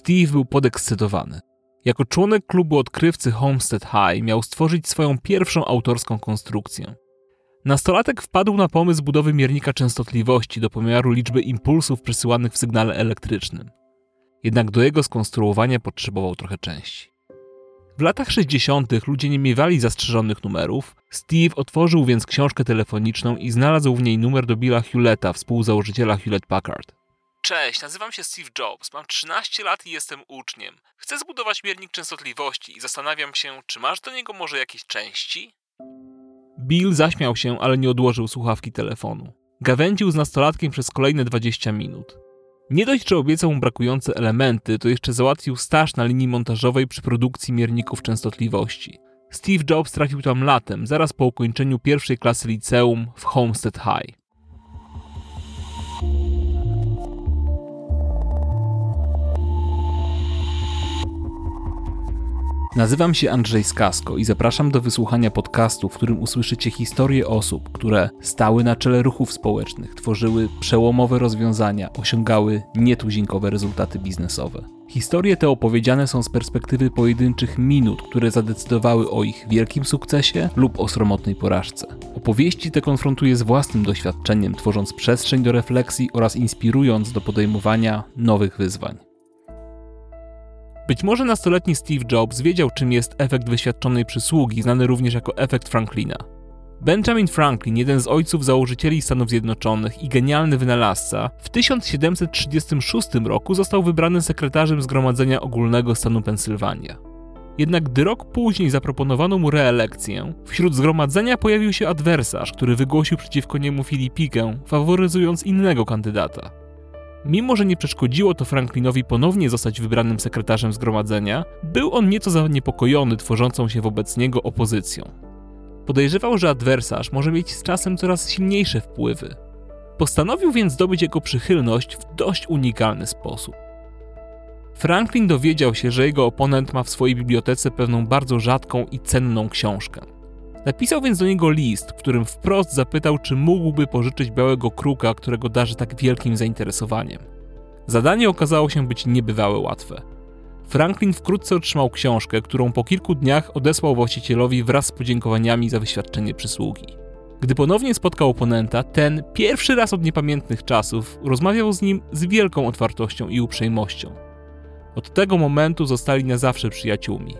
Steve był podekscytowany. Jako członek klubu odkrywcy Homestead High miał stworzyć swoją pierwszą autorską konstrukcję. Nastolatek wpadł na pomysł budowy miernika częstotliwości do pomiaru liczby impulsów przesyłanych w sygnale elektrycznym. Jednak do jego skonstruowania potrzebował trochę części. W latach 60. ludzie nie miewali zastrzeżonych numerów. Steve otworzył więc książkę telefoniczną i znalazł w niej numer do Billa Hewletta, współzałożyciela Hewlett Packard. Cześć, nazywam się Steve Jobs, mam 13 lat i jestem uczniem. Chcę zbudować miernik częstotliwości i zastanawiam się, czy masz do niego może jakieś części? Bill zaśmiał się, ale nie odłożył słuchawki telefonu. Gawędził z nastolatkiem przez kolejne 20 minut. Nie dość, że obiecał mu brakujące elementy, to jeszcze załatwił staż na linii montażowej przy produkcji mierników częstotliwości. Steve Jobs trafił tam latem, zaraz po ukończeniu pierwszej klasy liceum w Homestead High. Nazywam się Andrzej Skasko i zapraszam do wysłuchania podcastu, w którym usłyszycie historie osób, które stały na czele ruchów społecznych, tworzyły przełomowe rozwiązania, osiągały nietuzinkowe rezultaty biznesowe. Historie te opowiedziane są z perspektywy pojedynczych minut, które zadecydowały o ich wielkim sukcesie lub o sromotnej porażce. Opowieści te konfrontuję z własnym doświadczeniem, tworząc przestrzeń do refleksji oraz inspirując do podejmowania nowych wyzwań. Być może nastoletni Steve Jobs wiedział, czym jest efekt wyświadczonej przysługi, znany również jako efekt Franklina. Benjamin Franklin, jeden z ojców założycieli Stanów Zjednoczonych i genialny wynalazca, w 1736 roku został wybrany sekretarzem Zgromadzenia Ogólnego stanu Pensylwania. Jednak gdy rok później zaproponowano mu reelekcję, wśród zgromadzenia pojawił się adwersarz, który wygłosił przeciwko niemu Filipikę, faworyzując innego kandydata. Mimo, że nie przeszkodziło to Franklinowi ponownie zostać wybranym sekretarzem zgromadzenia, był on nieco zaniepokojony tworzącą się wobec niego opozycją. Podejrzewał, że adwersarz może mieć z czasem coraz silniejsze wpływy. Postanowił więc zdobyć jego przychylność w dość unikalny sposób. Franklin dowiedział się, że jego oponent ma w swojej bibliotece pewną bardzo rzadką i cenną książkę. Napisał więc do niego list, w którym wprost zapytał, czy mógłby pożyczyć białego kruka, którego darzy tak wielkim zainteresowaniem. Zadanie okazało się być niebywałe łatwe. Franklin wkrótce otrzymał książkę, którą po kilku dniach odesłał właścicielowi wraz z podziękowaniami za wyświadczenie przysługi. Gdy ponownie spotkał oponenta, ten pierwszy raz od niepamiętnych czasów rozmawiał z nim z wielką otwartością i uprzejmością. Od tego momentu zostali na zawsze przyjaciółmi.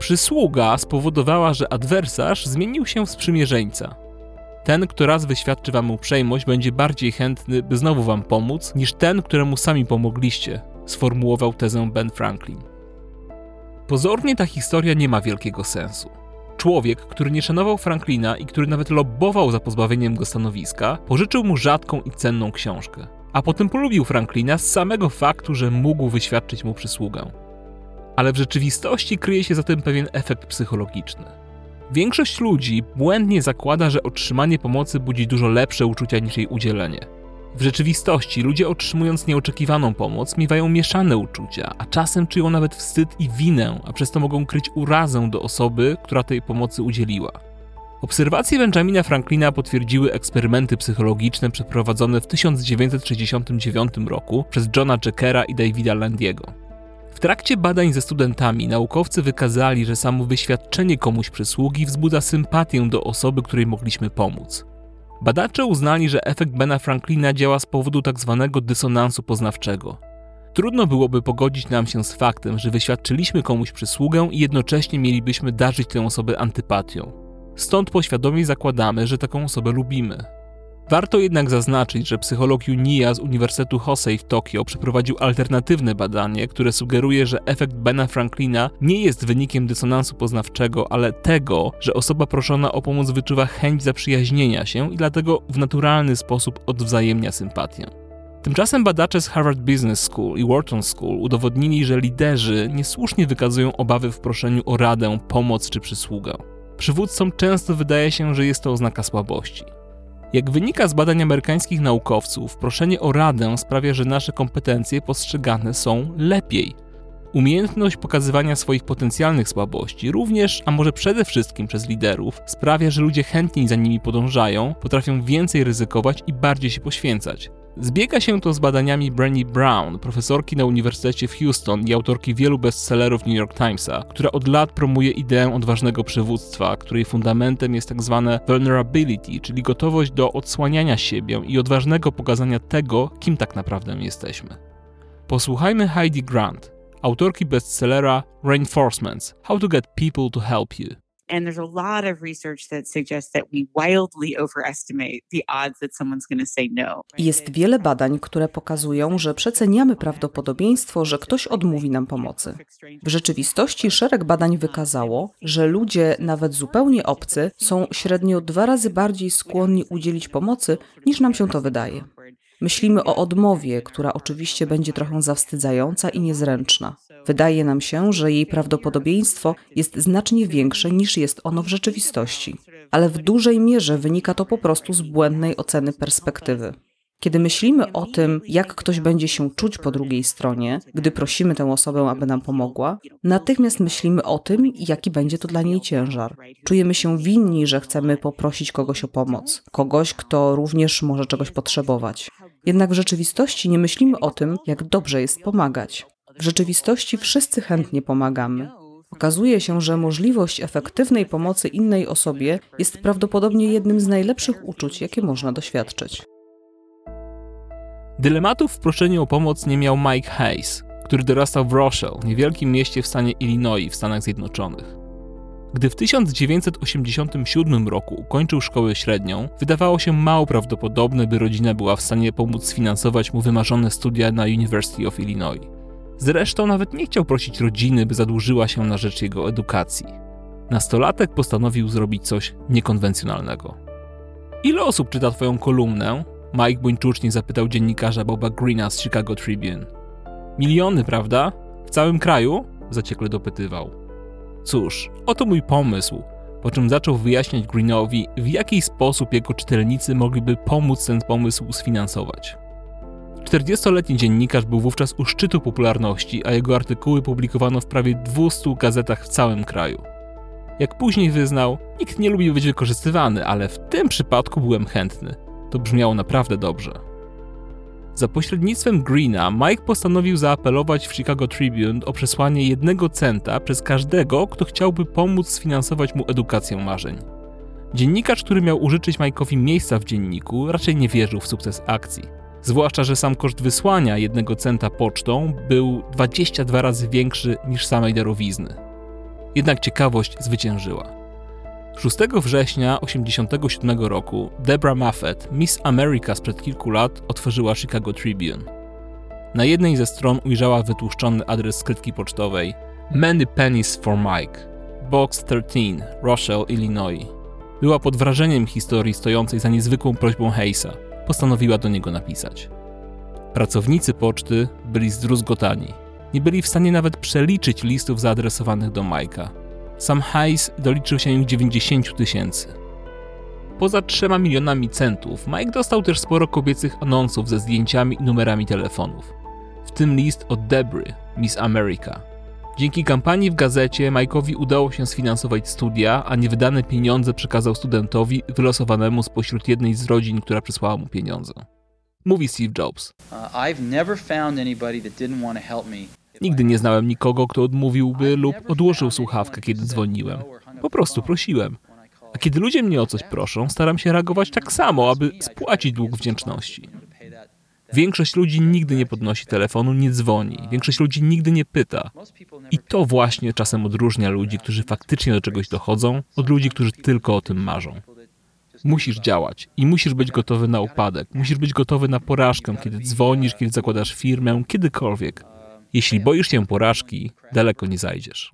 Przysługa spowodowała, że adwersarz zmienił się w sprzymierzeńca. Ten, kto raz wyświadczy wam uprzejmość, będzie bardziej chętny, by znowu wam pomóc, niż ten, któremu sami pomogliście, sformułował tezę Ben Franklin. Pozornie ta historia nie ma wielkiego sensu. Człowiek, który nie szanował Franklina i który nawet lobbował za pozbawieniem go stanowiska, pożyczył mu rzadką i cenną książkę. A potem polubił Franklina z samego faktu, że mógł wyświadczyć mu przysługę ale w rzeczywistości kryje się za tym pewien efekt psychologiczny. Większość ludzi błędnie zakłada, że otrzymanie pomocy budzi dużo lepsze uczucia niż jej udzielenie. W rzeczywistości ludzie otrzymując nieoczekiwaną pomoc miewają mieszane uczucia, a czasem czują nawet wstyd i winę, a przez to mogą kryć urazę do osoby, która tej pomocy udzieliła. Obserwacje Benjamina Franklina potwierdziły eksperymenty psychologiczne przeprowadzone w 1969 roku przez Johna Jackera i Davida Landiego. W trakcie badań ze studentami naukowcy wykazali, że samo wyświadczenie komuś przysługi wzbudza sympatię do osoby, której mogliśmy pomóc. Badacze uznali, że efekt Bena Franklina działa z powodu tzw. Tak dysonansu poznawczego. Trudno byłoby pogodzić nam się z faktem, że wyświadczyliśmy komuś przysługę i jednocześnie mielibyśmy darzyć tę osobę antypatią. Stąd poświadomie zakładamy, że taką osobę lubimy. Warto jednak zaznaczyć, że psycholog Junia z Uniwersytetu Hosei w Tokio przeprowadził alternatywne badanie, które sugeruje, że efekt Bena Franklina nie jest wynikiem dysonansu poznawczego, ale tego, że osoba proszona o pomoc wyczuwa chęć zaprzyjaźnienia się i dlatego w naturalny sposób odwzajemnia sympatię. Tymczasem badacze z Harvard Business School i Wharton School udowodnili, że liderzy niesłusznie wykazują obawy w proszeniu o radę, pomoc czy przysługę. Przywódcom często wydaje się, że jest to oznaka słabości. Jak wynika z badań amerykańskich naukowców, proszenie o radę sprawia, że nasze kompetencje postrzegane są lepiej. Umiejętność pokazywania swoich potencjalnych słabości, również, a może przede wszystkim przez liderów, sprawia, że ludzie chętniej za nimi podążają, potrafią więcej ryzykować i bardziej się poświęcać. Zbiega się to z badaniami Brené Brown, profesorki na Uniwersytecie w Houston i autorki wielu bestsellerów New York Timesa, która od lat promuje ideę odważnego przywództwa, której fundamentem jest tak zwane vulnerability, czyli gotowość do odsłaniania siebie i odważnego pokazania tego, kim tak naprawdę jesteśmy. Posłuchajmy Heidi Grant, autorki bestsellera Reinforcements: How to Get People to Help You. And there's a lot of research that suggests that we wildly overestimate the odds that someone's going to say no. Jest wiele badań, które pokazują, że przeceniamy prawdopodobieństwo, że ktoś odmówi nam pomocy. W rzeczywistości szereg badań wykazało, że ludzie, nawet zupełnie obcy, są średnio dwa razy bardziej skłonni udzielić pomocy, niż nam się to wydaje. Myślimy o odmowie, która oczywiście będzie trochę zawstydzająca i niezręczna. Wydaje nam się, że jej prawdopodobieństwo jest znacznie większe niż jest ono w rzeczywistości, ale w dużej mierze wynika to po prostu z błędnej oceny perspektywy. Kiedy myślimy o tym, jak ktoś będzie się czuć po drugiej stronie, gdy prosimy tę osobę, aby nam pomogła, natychmiast myślimy o tym, jaki będzie to dla niej ciężar. Czujemy się winni, że chcemy poprosić kogoś o pomoc, kogoś, kto również może czegoś potrzebować. Jednak w rzeczywistości nie myślimy o tym, jak dobrze jest pomagać. W rzeczywistości wszyscy chętnie pomagamy. Okazuje się, że możliwość efektywnej pomocy innej osobie jest prawdopodobnie jednym z najlepszych uczuć, jakie można doświadczyć. Dylematów w proszeniu o pomoc nie miał Mike Hayes, który dorastał w Rochelle, niewielkim mieście w stanie Illinois w Stanach Zjednoczonych. Gdy w 1987 roku ukończył szkołę średnią, wydawało się mało prawdopodobne, by rodzina była w stanie pomóc sfinansować mu wymarzone studia na University of Illinois. Zresztą nawet nie chciał prosić rodziny, by zadłużyła się na rzecz jego edukacji. Nastolatek postanowił zrobić coś niekonwencjonalnego. Ile osób czyta twoją kolumnę? Mike buńczucznie zapytał dziennikarza Boba Greena z Chicago Tribune. Miliony, prawda? W całym kraju? Zaciekle dopytywał. Cóż, oto mój pomysł, po czym zaczął wyjaśniać Greenowi, w jaki sposób jego czytelnicy mogliby pomóc ten pomysł sfinansować. 40-letni dziennikarz był wówczas u szczytu popularności, a jego artykuły publikowano w prawie 200 gazetach w całym kraju. Jak później wyznał, nikt nie lubi być wykorzystywany, ale w tym przypadku byłem chętny. To brzmiało naprawdę dobrze. Za pośrednictwem Greena Mike postanowił zaapelować w Chicago Tribune o przesłanie jednego centa przez każdego, kto chciałby pomóc sfinansować mu edukację marzeń. Dziennikarz, który miał użyczyć Mike'owi miejsca w dzienniku, raczej nie wierzył w sukces akcji. Zwłaszcza, że sam koszt wysłania jednego centa pocztą był 22 razy większy niż samej darowizny. Jednak ciekawość zwyciężyła. 6 września 1987 roku Debra Muffet, Miss America sprzed kilku lat, otworzyła Chicago Tribune. Na jednej ze stron ujrzała wytłuszczony adres skrytki pocztowej Many Pennies for Mike, Box 13, Rochelle, Illinois. Była pod wrażeniem historii stojącej za niezwykłą prośbą Hayesa. Postanowiła do niego napisać. Pracownicy poczty byli zdruzgotani. Nie byli w stanie nawet przeliczyć listów zaadresowanych do Mike'a. Sam hajs doliczył się im 90 tysięcy. Poza trzema milionami centów, Mike dostał też sporo kobiecych anonsów ze zdjęciami i numerami telefonów. W tym list od Debry, Miss America. Dzięki kampanii w gazecie Mike'owi udało się sfinansować studia, a niewydane pieniądze przekazał studentowi wylosowanemu spośród jednej z rodzin, która przysłała mu pieniądze. Mówi Steve Jobs. Uh, Nigdy nie znałem nikogo, kto odmówiłby lub odłożył słuchawkę, kiedy dzwoniłem. Po prostu prosiłem. A kiedy ludzie mnie o coś proszą, staram się reagować tak samo, aby spłacić dług wdzięczności. Większość ludzi nigdy nie podnosi telefonu, nie dzwoni. Większość ludzi nigdy nie pyta. I to właśnie czasem odróżnia ludzi, którzy faktycznie do czegoś dochodzą, od ludzi, którzy tylko o tym marzą. Musisz działać i musisz być gotowy na upadek. Musisz być gotowy na porażkę, kiedy dzwonisz, kiedy zakładasz firmę, kiedykolwiek. Jeśli boisz się porażki, daleko nie zajdziesz.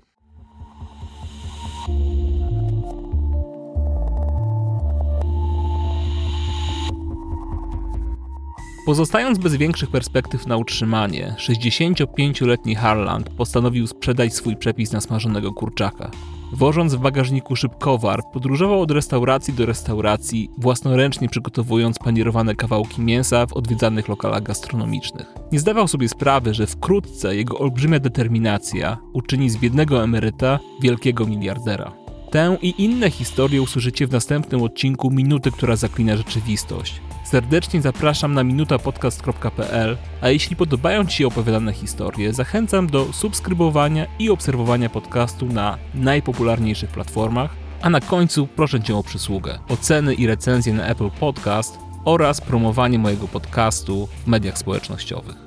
Pozostając bez większych perspektyw na utrzymanie, 65-letni Harland postanowił sprzedać swój przepis na smażonego kurczaka. Wożąc w bagażniku szybkowar, podróżował od restauracji do restauracji, własnoręcznie przygotowując panierowane kawałki mięsa w odwiedzanych lokalach gastronomicznych. Nie zdawał sobie sprawy, że wkrótce jego olbrzymia determinacja uczyni z biednego emeryta wielkiego miliardera. Tę i inne historie usłyszycie w następnym odcinku Minuty, która zaklina rzeczywistość. Serdecznie zapraszam na minutapodcast.pl, a jeśli podobają Ci się opowiadane historie, zachęcam do subskrybowania i obserwowania podcastu na najpopularniejszych platformach, a na końcu proszę Cię o przysługę, oceny i recenzje na Apple Podcast oraz promowanie mojego podcastu w mediach społecznościowych.